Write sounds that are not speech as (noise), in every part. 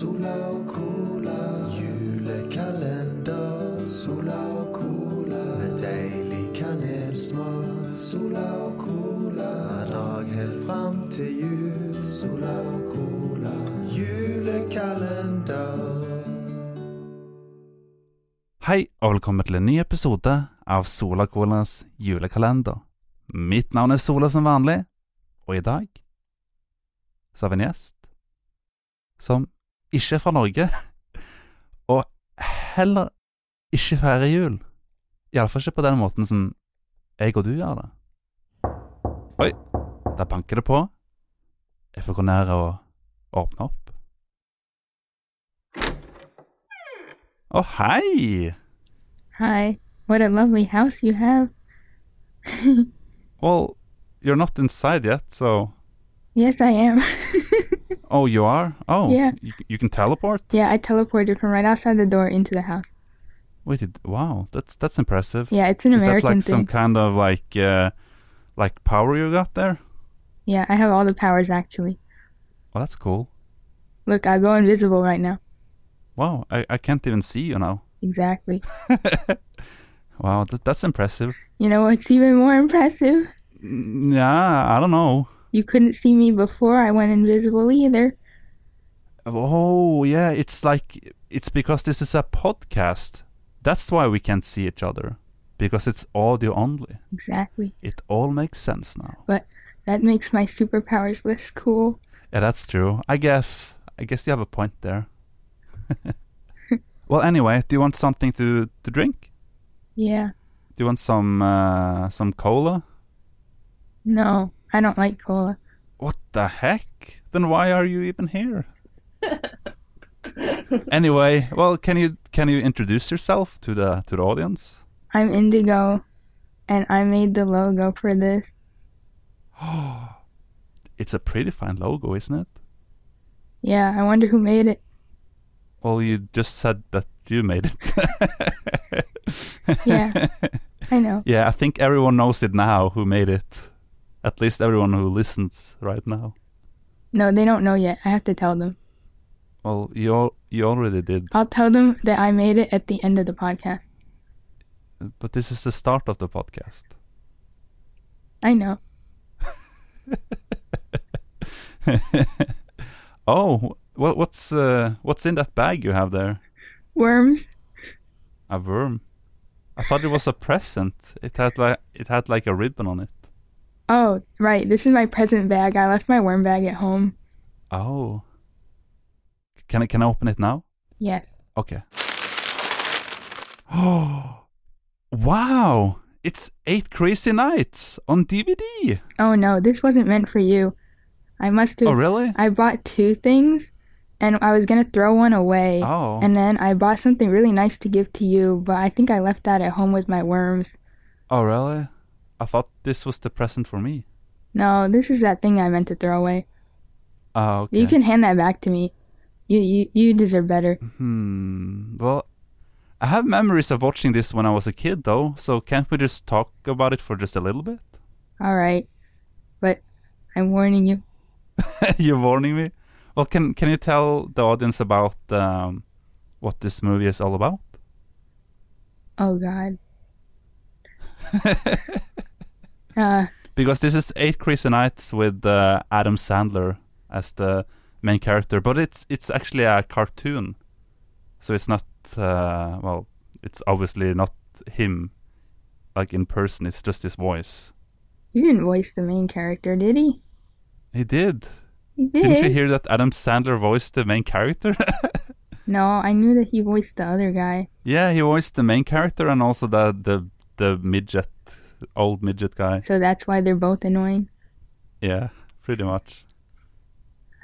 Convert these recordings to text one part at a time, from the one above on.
Sola og cola, julekalender. Sola og cola, med deilig kanelsmak. Sola og cola, hver dag helt fram til jul. Sola og cola, julekalender. Hei og velkommen til en ny episode av Sola Colas julekalender. Mitt navn er Sola som vanlig, og i dag så har vi en gjest som ikke er fra Norge, (laughs) og heller ikke feirer jul. Iallfall ikke på den måten som jeg og du gjør det. Oi, der banker det på. Jeg får gå ned og åpne opp. Å, hei! Hi, what a lovely house you have. (laughs) Well, you're not inside yet, so. Yes, I am. (laughs) Oh, you are? Oh, Yeah. You, you can teleport? yeah, I teleported from right outside the door into the house. Wait, wow, that's that's impressive. Yeah, it's an Is that American like some kind of like uh, like power you got there? Yeah, I have all the powers actually. Oh, that's cool. Look, I go invisible right now. Wow, I, I can't even see you now. Exactly. (laughs) Wow, that, that's impressive. You know what's even more impressive? Yeah, I don't know. You couldn't see me before I went invisible either. Oh, yeah, it's like it's because this is a podcast. That's why we can't see each other because it's audio only. Exactly. It all makes sense now. But that makes my superpowers less cool. Yeah, that's true. I guess. I guess you have a point there. (laughs) well, anyway, do you want something to to drink? Yeah. Do you want some uh, some cola? No, I don't like cola. What the heck? Then why are you even here? anyway, well, can you can you introduce yourself to the to the audience? I'm Indigo, and I made the logo for this. Oh, (gasps) It's a pretty fine logo, isn't it? Yeah, I wonder who made it. Well, you just said that you made it. (laughs) Yeah. I know. (laughs) Yeah, I think everyone knows it now who made it. At least everyone who listens right now. No, they don't know yet. I have to tell them. Well, you al- you already did, I'll tell them that I made it at the end of the podcast. but this is the start of the podcast. I know. (laughs) oh, what what's uh, what's in that bag you have there? Worms. A worm. I thought it was a present. It had like it had like a ribbon on it. Oh, right. This is my present bag. I left my worm bag at home. Oh. Can I can I open it now? Yes. Okay. Oh, (gasps) wow! It's Eight Crazy Nights on DVD. Oh no, this wasn't meant for you. I must oh, have. Oh, really? I bought two things, and I was gonna throw one away. Oh, And then I bought something really nice to give to you, but I think I left that at home with my worms. oh, really? I thought this was the present for me. No, this is that thing I meant to throw away. Oh, okay. You can hand that back to me. You you you deserve better. Hmm. Well, I have memories of watching this when I was a kid, though. So can't we just talk about it for just a little bit? All right, but I'm warning you. (laughs) You're warning me. Well, can can you tell the audience about um, what this movie is all about? Oh God. (laughs) uh, because this is Eight Crazy Nights with uh, Adam Sandler as the main character, but it's it's actually a cartoon, so it's not uh, well, it's obviously not him, like in person. It's just his voice. he didn't voice the main character, did he? He did. He did. Didn't you hear that Adam Sandler voiced the main character? (laughs) No, I knew that he voiced the other guy. yeah, he voiced the main character and also the the the midget, old midget guy. So that's why they're both annoying. Yeah, pretty much.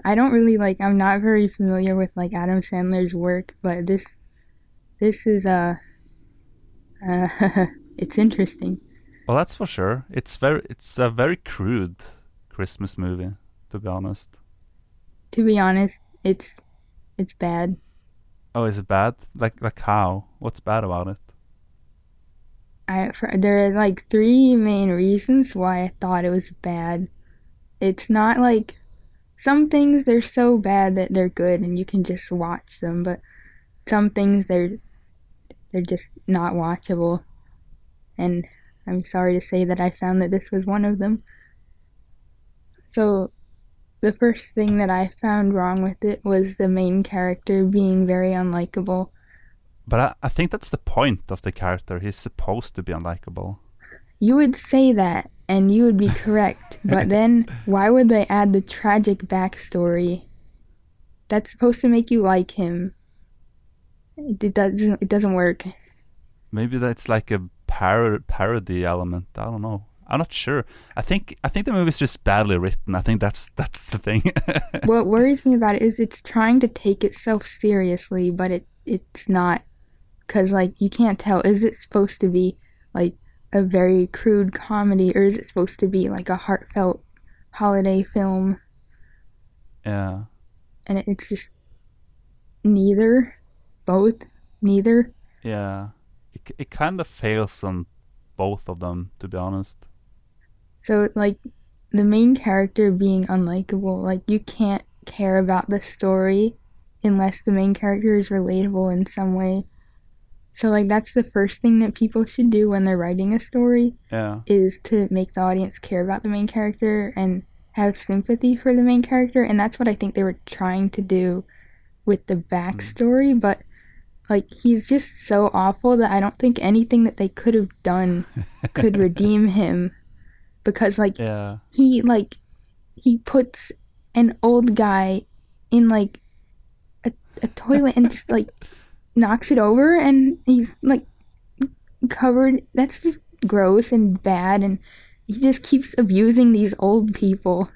I don't really like I'm not very familiar with like Adam Sandler's work, but this this is uh uh (laughs) it's interesting. Well, that's for sure. It's very it's a very crude Christmas movie, to be honest. To be honest, it's it's bad. Oh, is it bad? Like like how? What's bad about it? I there are like three main reasons why I thought it was bad. It's not like some things they're so bad that they're good and you can just watch them, but some things they're they're just not watchable. And I'm sorry to say that I found that this was one of them. So the first thing that I found wrong with it was the main character being very unlikable. But I, I think that's the point of the character. He's supposed to be unlikable. You would say that, and you would be correct. (laughs) but then, why would they add the tragic backstory? That's supposed to make you like him. It, it doesn't. It doesn't work. Maybe that's like a par- parody element. I don't know. I'm not sure. I think I think the movie's just badly written. I think that's that's the thing. (laughs) what worries me about it is it's trying to take itself seriously, but it it's not. Cause like you can't tell. Is it supposed to be like a very crude comedy, or is it supposed to be like a heartfelt holiday film? Yeah. And it's just neither, both, neither. Yeah. It it kind of fails on both of them, to be honest. So like the main character being unlikable, like you can't care about the story unless the main character is relatable in some way. So like that's the first thing that people should do when they're writing a story Yeah. is to make the audience care about the main character and have sympathy for the main character and that's what I think they were trying to do with the mm-hmm. backstory, but like he's just so awful that I don't think anything that they could have done (laughs) could redeem him because like Yeah. he like he puts an old guy in like a, a toilet and just like (laughs) knocks it over and he's like covered that's just gross and bad and he just keeps abusing these old people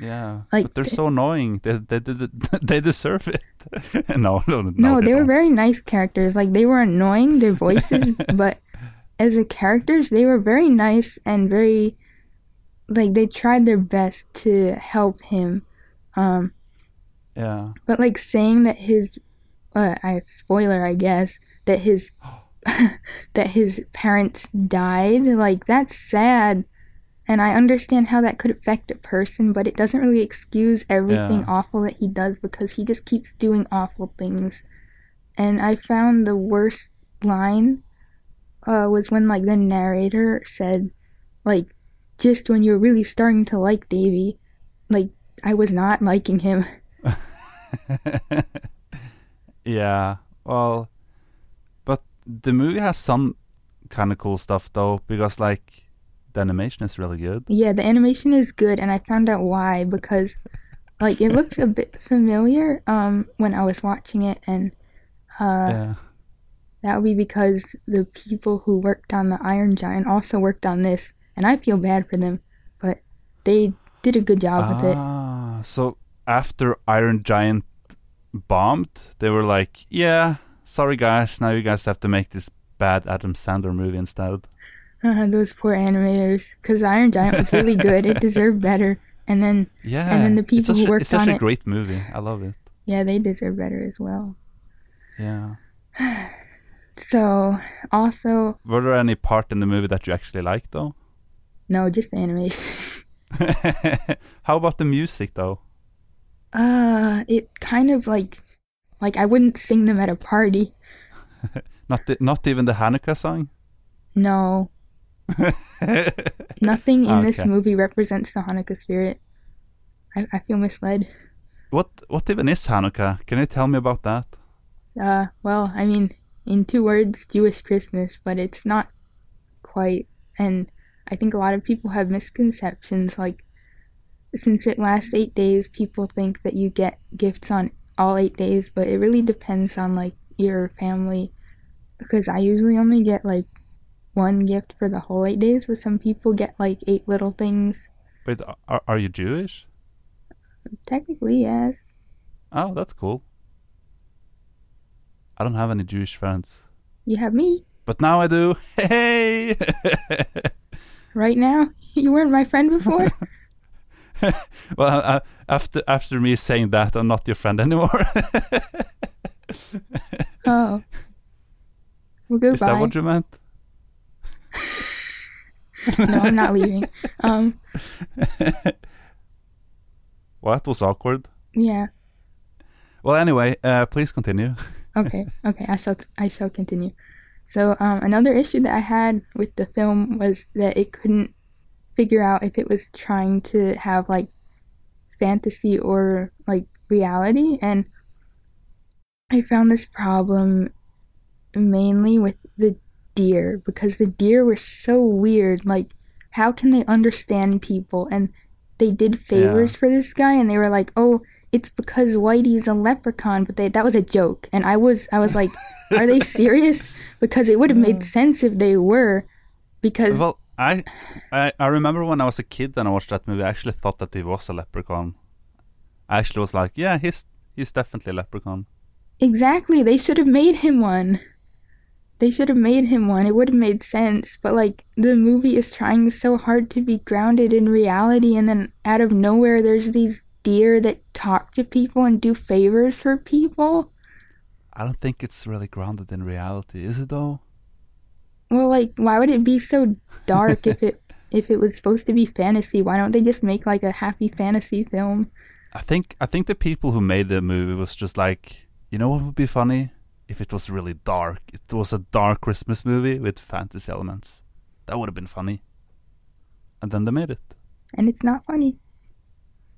Yeah. Like, but they're th- so annoying. They they they, they (laughs) deserve it. (laughs) no, no, no. no, they, were very nice characters like they were annoying their voices (laughs) but as a characters they were very nice and very like they tried their best to help him um Yeah. But like saying that his, uh, I spoiler, I guess that his, (gasps) that his parents died, like that's sad, and I understand how that could affect a person, but it doesn't really excuse everything Yeah. awful that he does because he just keeps doing awful things. And I found the worst line, uh, was when like the narrator said, like, just when you're really starting to like Davey, like I was not liking him. (laughs) (laughs) yeah. Well, but the movie has some kind of cool stuff though, because like the animation is really good. Yeah, the animation is good, and I found out why because, like, it looks a bit familiar um when I was watching it, and uh, yeah. that would be because the people who worked on the Iron Giant also worked on this, and I feel bad for them, but they did a good job with it. Ah, so after Iron Giant bombed, they were like, "Yeah, sorry guys, now you guys have to make this bad Adam Sandler movie instead." Uh, (laughs) those poor animators, because Iron Giant was really good. It deserved better, and then Yeah, and then the people who a- worked it's such a it- great movie. I love it. yeah, they deserve better as well. Yeah. (sighs) So also, Were there any part in the movie that you actually liked though? no, just the animation. (laughs) (laughs) How about the music though? Uh, it kind of like, like I wouldn't sing them at a party. (laughs) Not the, not even the Hanukkah song. No, (laughs) nothing in this movie represents the Hanukkah spirit. I, I feel misled. What what even is Hanukkah? Can you tell me about that? Uh, well, I mean, in two words, Jewish Christmas, but it's not quite. And I think a lot of people have misconceptions. Like, since it lasts eight days, people think that you get gifts on all eight days, but it really depends on like your family. Because I usually only get like one gift for the whole eight days, but some people get like eight little things. Wait, are, are you Jewish? Technically, yes. Oh, that's cool. I don't have any Jewish friends, You have me but now I do. (laughs) Hey! (laughs) right now. (laughs) You weren't my friend before. (laughs) well, uh, after after me saying that, I'm not your friend anymore. (laughs) oh. Well, goodbye. Is that what you meant? (laughs) no, I'm not leaving. Um, Well, that was awkward. Yeah. Well, anyway, uh, please continue. Okay. Okay. I shall. I shall continue. So um, another issue that I had with the film was that it couldn't figure out if it was trying to have like fantasy or like reality, and I found this problem mainly with the deer because the deer were so weird. Like, how can they understand people? And they did favors Yeah. for this guy, and they were like, "Oh, it's because Whitey's a leprechaun," but they that was a joke, and I was I was like, "Are they (laughs) serious?" Because it would have made mm. sense if they were, because Well, I, I I remember when I was a kid and I watched that movie. I actually thought that he was a leprechaun. I actually was like, yeah, he's he's definitely a leprechaun. exactly they should have made him one. They should have made him one. It would have made sense, but like the movie is trying so hard to be grounded in reality, and then out of nowhere, there's these deer that talk to people and do favors for people. I don't think it's really grounded in reality, is it though? Well, like, why would it be so dark if it (laughs) if it was supposed to be fantasy? Why don't they just make like a happy fantasy film? I think I think the people who made the movie was just like, you know what would be funny if it was really dark. It was a dark Christmas movie with fantasy elements. That would have been funny. And then they made it. And it's not funny.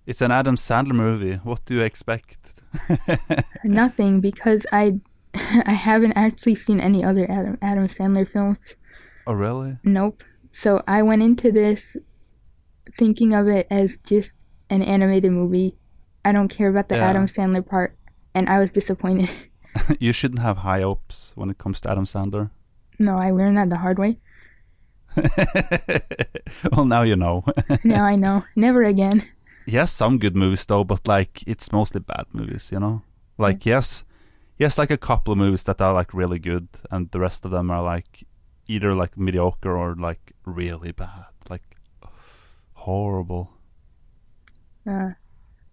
It's an Adam Sandler movie. What do you expect? (laughs) Nothing because I (laughs) I haven't actually seen any other Adam Adam Sandler films. oh really? Nope. So I went into this thinking of it as just an animated movie. I don't care about the Yeah. Adam Sandler part, and I was disappointed. (laughs) (laughs) you shouldn't have high hopes when it comes to Adam Sandler. no, I learned that the hard way. well, now you know. Now I know. Never again. has some good movies though, but like it's mostly bad movies, you know. Like yes, has like a couple of movies that are like really good, and the rest of them are like either like mediocre or like really bad, like horrible. Uh,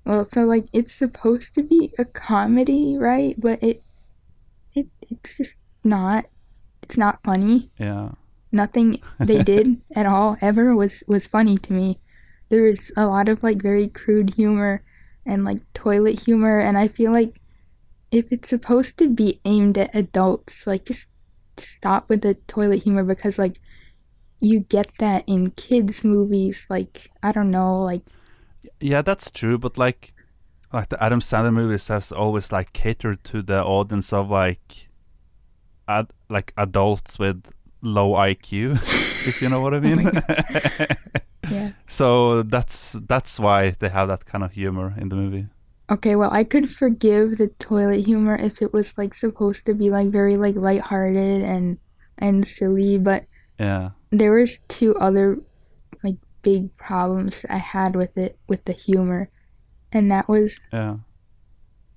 well, so like it's supposed to be a comedy, right? But it, it, it's just not. It's not funny. Yeah, Nothing they (laughs) did at all ever was was funny to me. There was a lot of like very crude humor and like toilet humor, and I feel like if it's supposed to be aimed at adults, like just stop with the toilet humor because like you get that in kids movies. Like I don't know, like yeah, that's true. But like, like the Adam Sandler movies has always like catered to the audience of like, ad like adults with low IQ, (laughs) if you know what I mean. (laughs) (laughs) yeah. So that's that's why they have that kind of humor in the movie. Okay, well, I could forgive the toilet humor if it was like supposed to be like very like lighthearted and and silly, but Yeah. there was two other like big problems I had with it with the humor. And that was Yeah.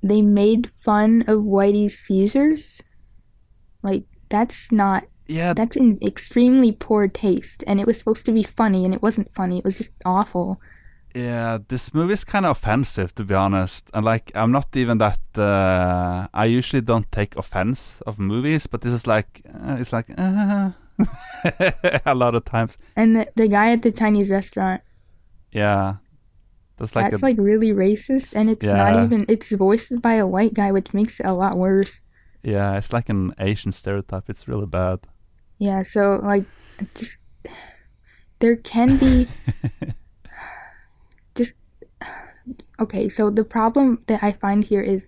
they made fun of Whitey's seizures. Like that's not Yeah, that's in extremely poor taste and it was supposed to be funny and it wasn't funny. It was just awful. Yeah. This movie is kind of offensive, to be honest. And like, I'm not even that. Uh, I usually don't take offense of movies, but this is like, uh, it's like, uh, (laughs) a lot of times. And the the guy at the Chinese restaurant Yeah, that's like that's a like really racist and it's not even it's voiced by a white guy which makes it a lot worse yeah, it's like an Asian stereotype. It's really bad. yeah so like just there can be (laughs) okay so the problem that i find here is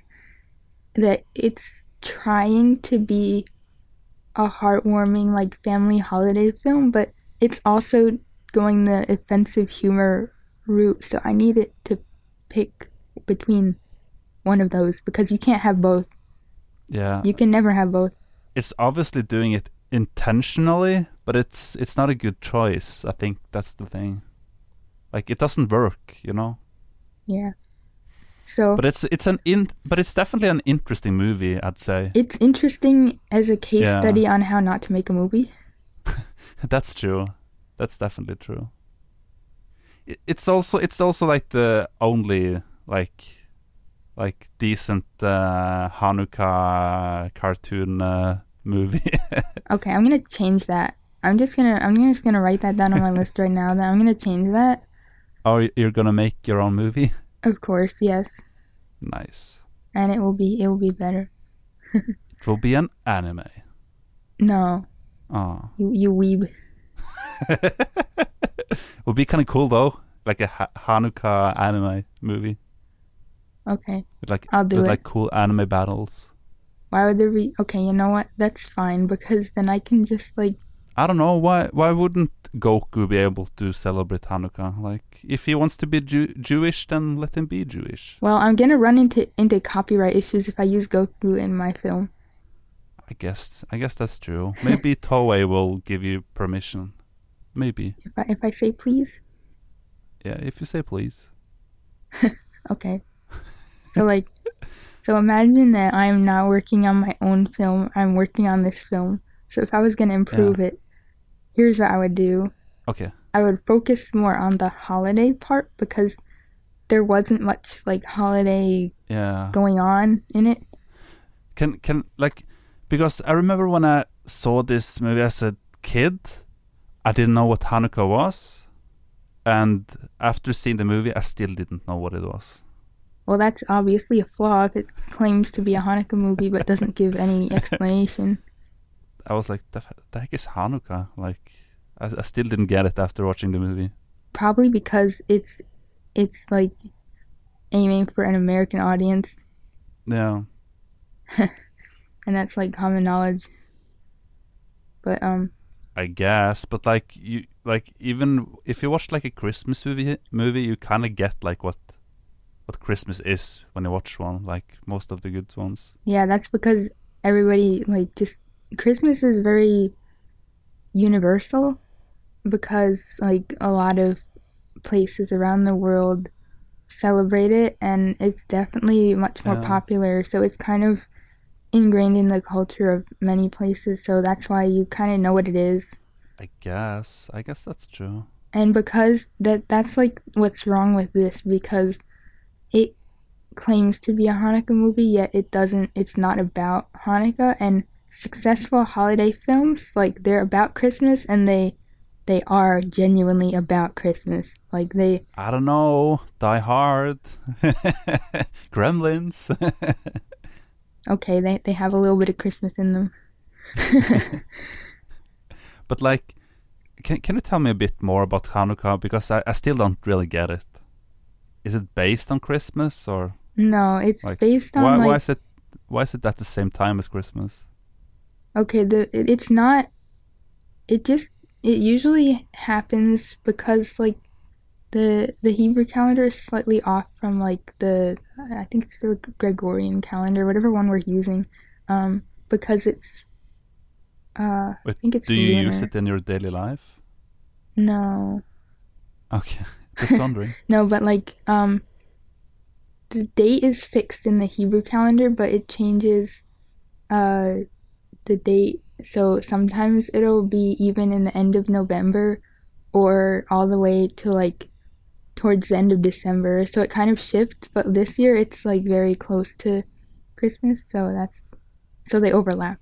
that it's trying to be a heartwarming like family holiday film but it's also going the offensive humor route so i need it to pick between one of those because you can't have both Yeah, you can never have both it's obviously doing it intentionally, but it's it's not a good choice. I think that's the thing. Like it doesn't work, you know. Yeah so But it's it's an in but it's definitely an interesting movie, I'd say. it's interesting as a case Yeah. study on how not to make a movie (laughs) That's true. That's definitely true. I- It's also it's also like the only like like decent uh, Hanukkah cartoon uh, movie. (laughs) Okay, I'm gonna change that. I'm just gonna I'm just gonna write that down on my list right now. That I'm gonna change that. Or you're gonna make your own movie. (laughs) Of course, yes. Nice. And it will be it will be better. It will be an anime. No, Oh. you you weeb. it (laughs) Would be kind of cool though, like a ha- Hanukkah anime movie Okay, with like I'll do with it. like cool anime battles. Why would there be? Okay, you know what? That's fine because then I can just like I don't know why. Why wouldn't Goku be able to celebrate Hanukkah? Like, if he wants to be Jew- Jewish, then let him be Jewish. well, I'm gonna run into into copyright issues if I use Goku in my film. I guess. I guess that's true. Maybe (laughs) Toei will give you permission. Maybe. If I if I say please, Yeah, if you say please. (laughs) okay. So like, so imagine that I'm not working on my own film. I'm working on this film. So if I was gonna improve it, here's what I would do. Okay. I would focus more on the holiday part because there wasn't much like holiday Yeah. going on in it. Can can like because I remember when I saw this movie as a kid, I didn't know what Hanukkah was, and after seeing the movie, I still didn't know what it was. Well, that's obviously a flaw if it claims to be a Hanukkah movie but doesn't give any (laughs) explanation. I was like, the, the heck is Hanukkah? Like, I, I still didn't get it after watching the movie. Probably because it's it's like aiming for an American audience, Yeah. (laughs) and that's like common knowledge. But um, I guess, but like you, like even if you watch like a Christmas movie, movie you kind of get like what what Christmas is when you watch one. Like most of the good ones. yeah, that's because everybody like just Christmas is very universal because like a lot of places around the world celebrate it and it's definitely much more Yeah. popular so it's kind of ingrained in the culture of many places so that's why you kind of know what it is I guess. I guess that's true. and because that that's like what's wrong with this because it claims to be a Hanukkah movie yet it doesn't it's not about Hanukkah and successful holiday films like they're about Christmas and they they are genuinely about Christmas like they I don't know. Die Hard, (laughs) Gremlins. (laughs) okay they they have a little bit of Christmas in them (laughs) but like, can can you tell me a bit more about Hanukkah? Because I, I still don't really get it. Is it based on Christmas or no it's Like, based on why like why is it why is it at the same time as Christmas? Okay, the it's not. It just it usually happens because like the the Hebrew calendar is slightly off from like the I think it's the Gregorian calendar, whatever one we're using, um, because it's. Uh, I think it's Do you lunar. use it in your daily life? No, Okay, (laughs) just wondering. (laughs) no, but like um, the date is fixed in the Hebrew calendar, but it changes. Uh, the date. So sometimes it'll be even in the end of November or all the way to like towards the end of December. So it kind of shifts, but this year it's like very close to Christmas, so that's so they overlap,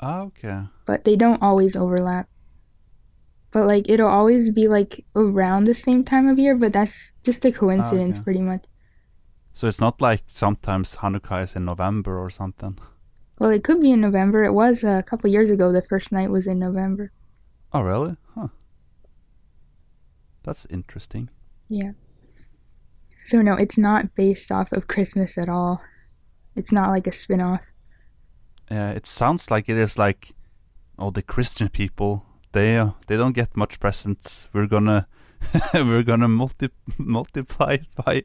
Ah, okay. but they don't always overlap. But like it'll always be like around the same time of year, but that's just a coincidence okay. pretty much. So it's not like sometimes Hanukkah is in November or something. Well, it could be in November. It was a couple years ago. The first night was in November. Oh, really? Huh. That's interesting. Yeah. So no, it's not based off of Christmas at all. It's not like a spin-off. Yeah, it sounds like it is like, oh, the Christian people. They uh, they don't get much presents. We're gonna (laughs) we're gonna multi- multiply it by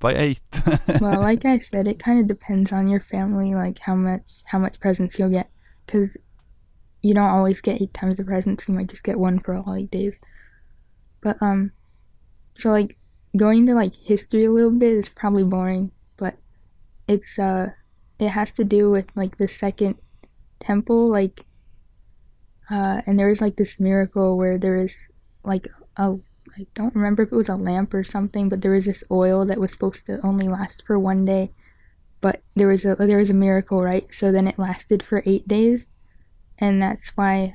by eight. (laughs) well, like I said, it kind of depends on your family, like how much how much presents you'll get, because you don't always get eight times the presents. You might just get one for all eight days. But um, so like going to like history a little bit is probably boring, but it's uh, it has to do with like the second temple, like uh, and there was like this miracle where there was like a I don't remember if it was a lamp or something, but there was this oil that was supposed to only last for one day. But there was a there was a miracle, right? So then it lasted for eight days, and that's why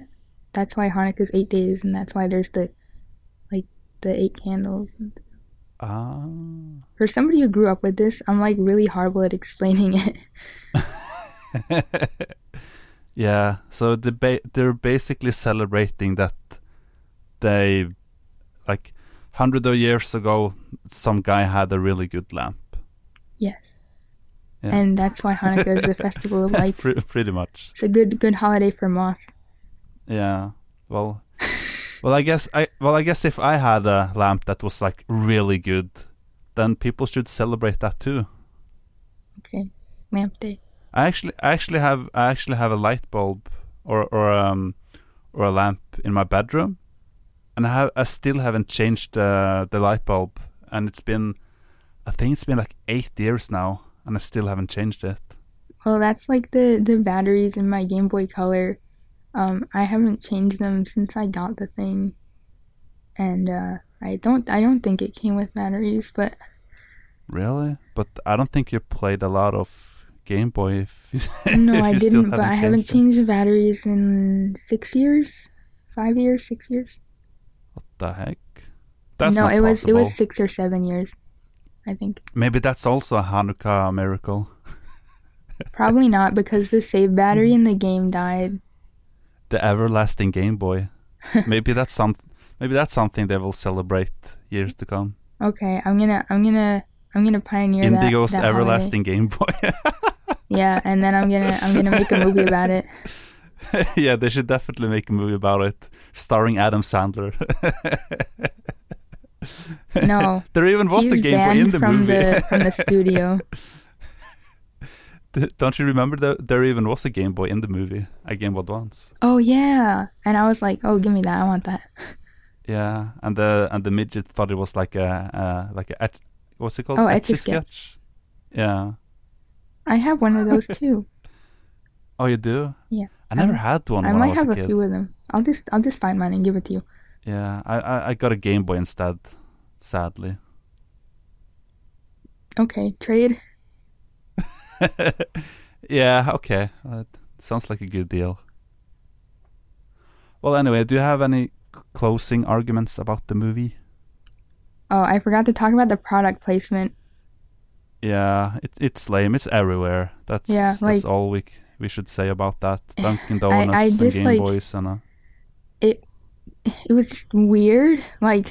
that's why Hanukkah's eight days, and that's why there's the like the eight candles. Ah. For somebody who grew up with this, I'm like really horrible at explaining it. (laughs) (laughs) yeah, so the ba- they're basically celebrating that they, like, hundred of years ago, some guy had a really good lamp. Yes. Yeah. And that's why Hanukkah is the (laughs) festival of lights. Pre- pretty much. It's a good good holiday for moth. Yeah. Well, well, I guess I well, I guess if I had a lamp that was like really good, then people should celebrate that too. Okay. Lamp day. I actually, I actually have, I actually have a light bulb or or um or a lamp in my bedroom, and I have, I still haven't changed uh, the light bulb, and it's been, I think it's been like eight years now, and I still haven't changed it. Well, that's like the the batteries in my Game Boy Color. Um, I haven't changed them since I got the thing, and uh, I don't I don't think it came with batteries, but Really? But I don't think you played a lot of Game Boy. If (laughs) you, no, if I didn't. But I haven't changed the batteries in six years, five years, six years. What the heck? That's no, it was possible. it was six or seven years, I think. Maybe that's also a Hanukkah miracle. (laughs) Probably not because the save battery in the game died. The everlasting Game Boy. (laughs) maybe that's some. Maybe that's something they will celebrate years to come. Okay, I'm gonna I'm gonna I'm gonna pioneer that. Indigo's that holiday. everlasting Game Boy. (laughs) Yeah, and then I'm gonna I'm gonna make a movie about it. (laughs) yeah, they should definitely make a movie about it, starring Adam Sandler. (laughs) No, there even was a Game Boy in the from movie. the (laughs) from the studio. Don't you remember that there even was a Game Boy in the movie? A Game Boy Advance. Oh yeah, and I was like, oh, give me that. I want that. Yeah, and the and the midget thought it was like a uh, like a etch, what's it called? Oh, Etch-a-Sketch? Yeah. I have one of those too. Oh, you do? Yeah. I never Um, had one I I might was have a a few of them. I'll just I'll just find mine and give it to you. Yeah, I, I I got a Game Boy instead. Sadly. Okay, trade. (laughs) yeah. Okay. Uh, sounds like a good deal. Well, anyway, do you have any closing arguments about the movie? Oh, I forgot to talk about the product placement. Yeah, it, it's lame. It's everywhere. That's Yeah, that's like- all we c- we should say about that. Dunkin' I Donuts and Game like- Boys and uh, It It was weird. Like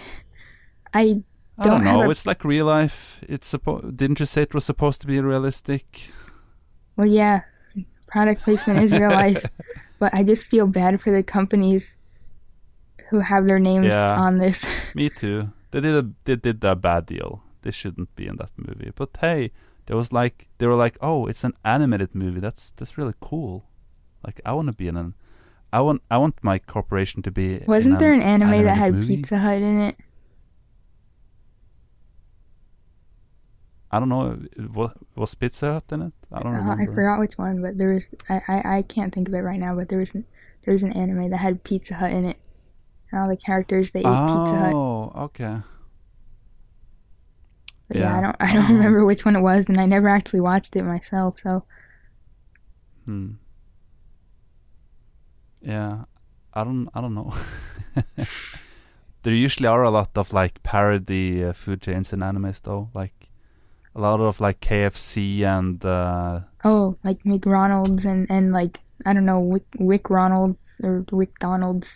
I I don't don't know. a- It's like real life. It's suppo- Didn't you say it was supposed to be realistic? well yeah, product placement is real life, (laughs) but I just feel bad for the companies who have their names Yeah. on this. Me too. They did a they did a bad deal. They shouldn't be in that movie. But hey, there was like they were like, oh, it's an animated movie. That's that's really cool. Like I want to be in an. I want I want my corporation to be. Wasn't there an anime that had movie? Pizza Hut in it? I don't know. What was Pizza Hut in it? I don't Uh, remember. I forgot which one, but there was I, I, I can't think of it right now. But there was an, there was an anime that had Pizza Hut in it, and all the characters they ate Pizza Hut. Oh, okay. But yeah, yeah. (laughs) I don't I don't remember which one it was, and I never actually watched it myself. So Hmm. Yeah, I don't. I don't know. (laughs) there usually are a lot of like parody uh, food chains in animes, though. Like a lot of like KFC and uh, oh, like McDonald's and and like I don't know Wick, Wick Ronald's or Wick Donald's.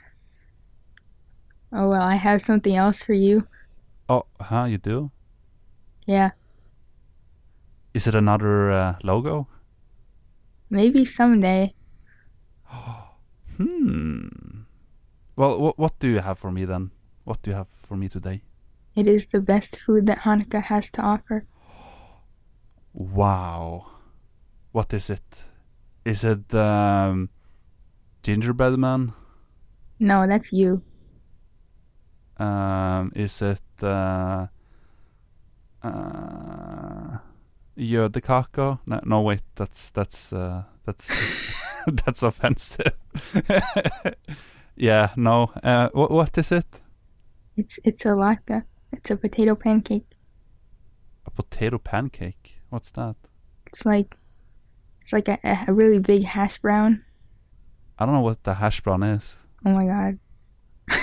Oh well, I have something else for you. oh, huh? You do? Yeah, Is it another uh, logo? maybe someday. (gasps) Hmm. Well, what what do you have for me then? What do you have for me today? It is the best food that Hanukkah has to offer. (gasps) Wow. What is it? Is it um, gingerbread man? No, that's you. Um, is it uh, uh, jødekaka? No, no, wait, that's that's uh, that's (laughs) that's offensive. (laughs) yeah, no. Uh, what what is it? It's it's a latke. It's a potato pancake. A potato pancake. What's that? It's like it's like a, a really big hash brown. I don't know what the hash brown is. Oh my god. (laughs)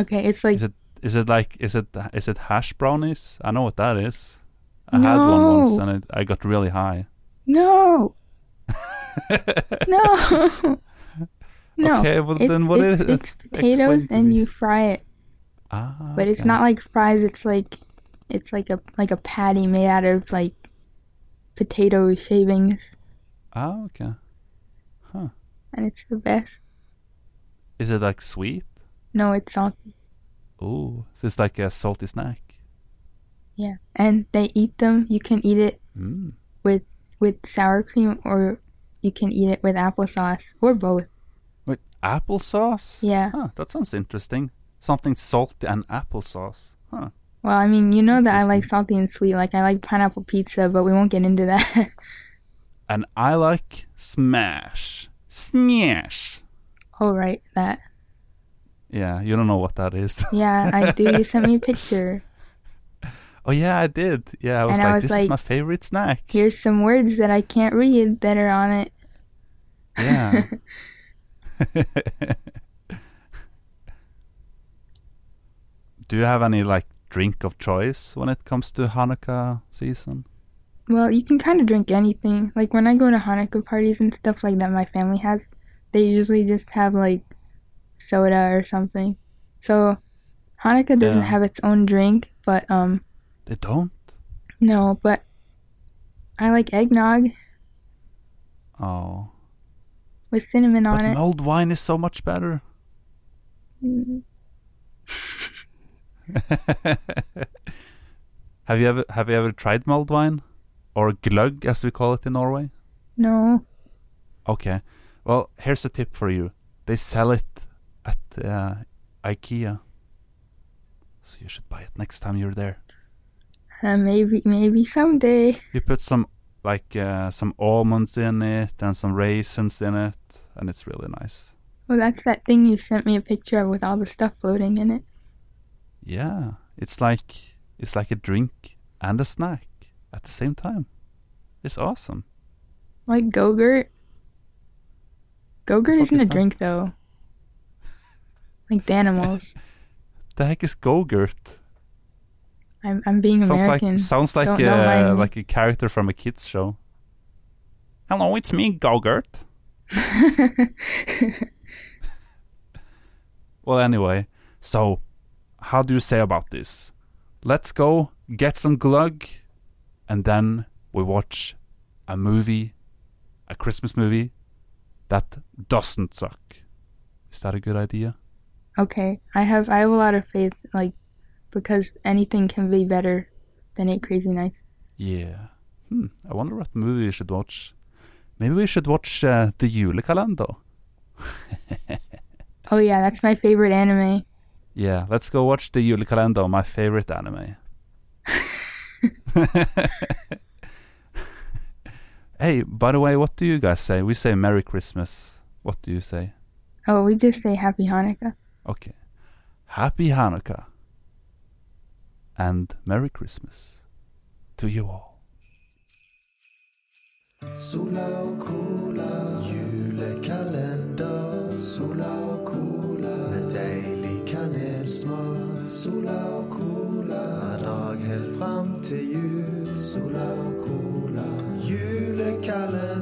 okay, it's like Is it is it like is it is it hash brownies? I know what that is. I had one once and it, I got really high. No. (laughs) no. (laughs) no. Okay, well It's, then what it's, is it? it's potatoes and you fry it, Ah, but it's okay. not like fries. It's like it's like a like a patty made out of like potato shavings, Ah, okay. Huh. And it's the best. Is it like sweet? No, it's salty. Ooh, so it's like a salty snack. Yeah, and they eat them. You can eat it Mm. with sour cream, or you can eat it with applesauce, or both. With applesauce? Yeah. Huh, that sounds interesting. Something salty and applesauce. Huh. Well, I mean, you know that I like salty and sweet. Like I like pineapple pizza, but we won't get into that. (laughs) And I like smash. Smash. oh, right, that. Yeah, you don't know what that is. (laughs) Yeah, I do. You sent me a picture. oh yeah, I did. Yeah, I was And I like, was this is my favorite snack. Here's some words that I can't read that are on it. Yeah. (laughs) Do you have any like drink of choice when it comes to Hanukkah season? Well, you can kind of drink anything. Like when I go to Hanukkah parties and stuff like that, my family has. They usually just have like soda or something. So Hanukkah doesn't Yeah. have its own drink, but um, They don't. no, but I like eggnog Oh, with cinnamon on but it. mulled wine is so much better. Mm, (laughs) have you ever have you ever tried mulled wine, or gløgg as we call it in Norway? No. Okay, well here's a tip for you. They sell it at uh, IKEA, so you should buy it next time you're there. Uh, maybe, maybe someday. You put some like uh, some almonds in it and some raisins in it, and it's really nice. Well, that's that thing you sent me a picture of with all the stuff floating in it. Yeah, it's like it's like a drink and a snack at the same time. It's awesome. Like Go-Gurt. Go-Gurt isn't is a that? drink though. Like the animals. The heck is Go-Gurt? I'm I'm being Sounds American. like sounds like Don't- me. like a character from a kids show. Hello, it's me, Go-Gurt. (laughs) Well, anyway, so how do you say about this? Let's go get some gløgg, and then we watch a movie, a Christmas movie that doesn't suck. Is that a good idea? Okay, I have I have a lot of faith, like because anything can be better than Eight Crazy Nights. Yeah. Hmm. I wonder what movie we should watch. Maybe we should watch uh, the julekalender. (laughs) Oh yeah, that's my favorite anime. Yeah, let's go watch the julekalender, my favorite anime. (laughs) hey, by the way, what do you guys say? We say Merry Christmas. What do you say? Oh, we just say Happy Hanukkah. Okay. Happy Hanukkah. And Merry Christmas to you all. Sola cola, julekalender. Sola cola, med deilig kanelsmak. Sola cola, hver dag helt fram til jul. Sola cola, julekalender.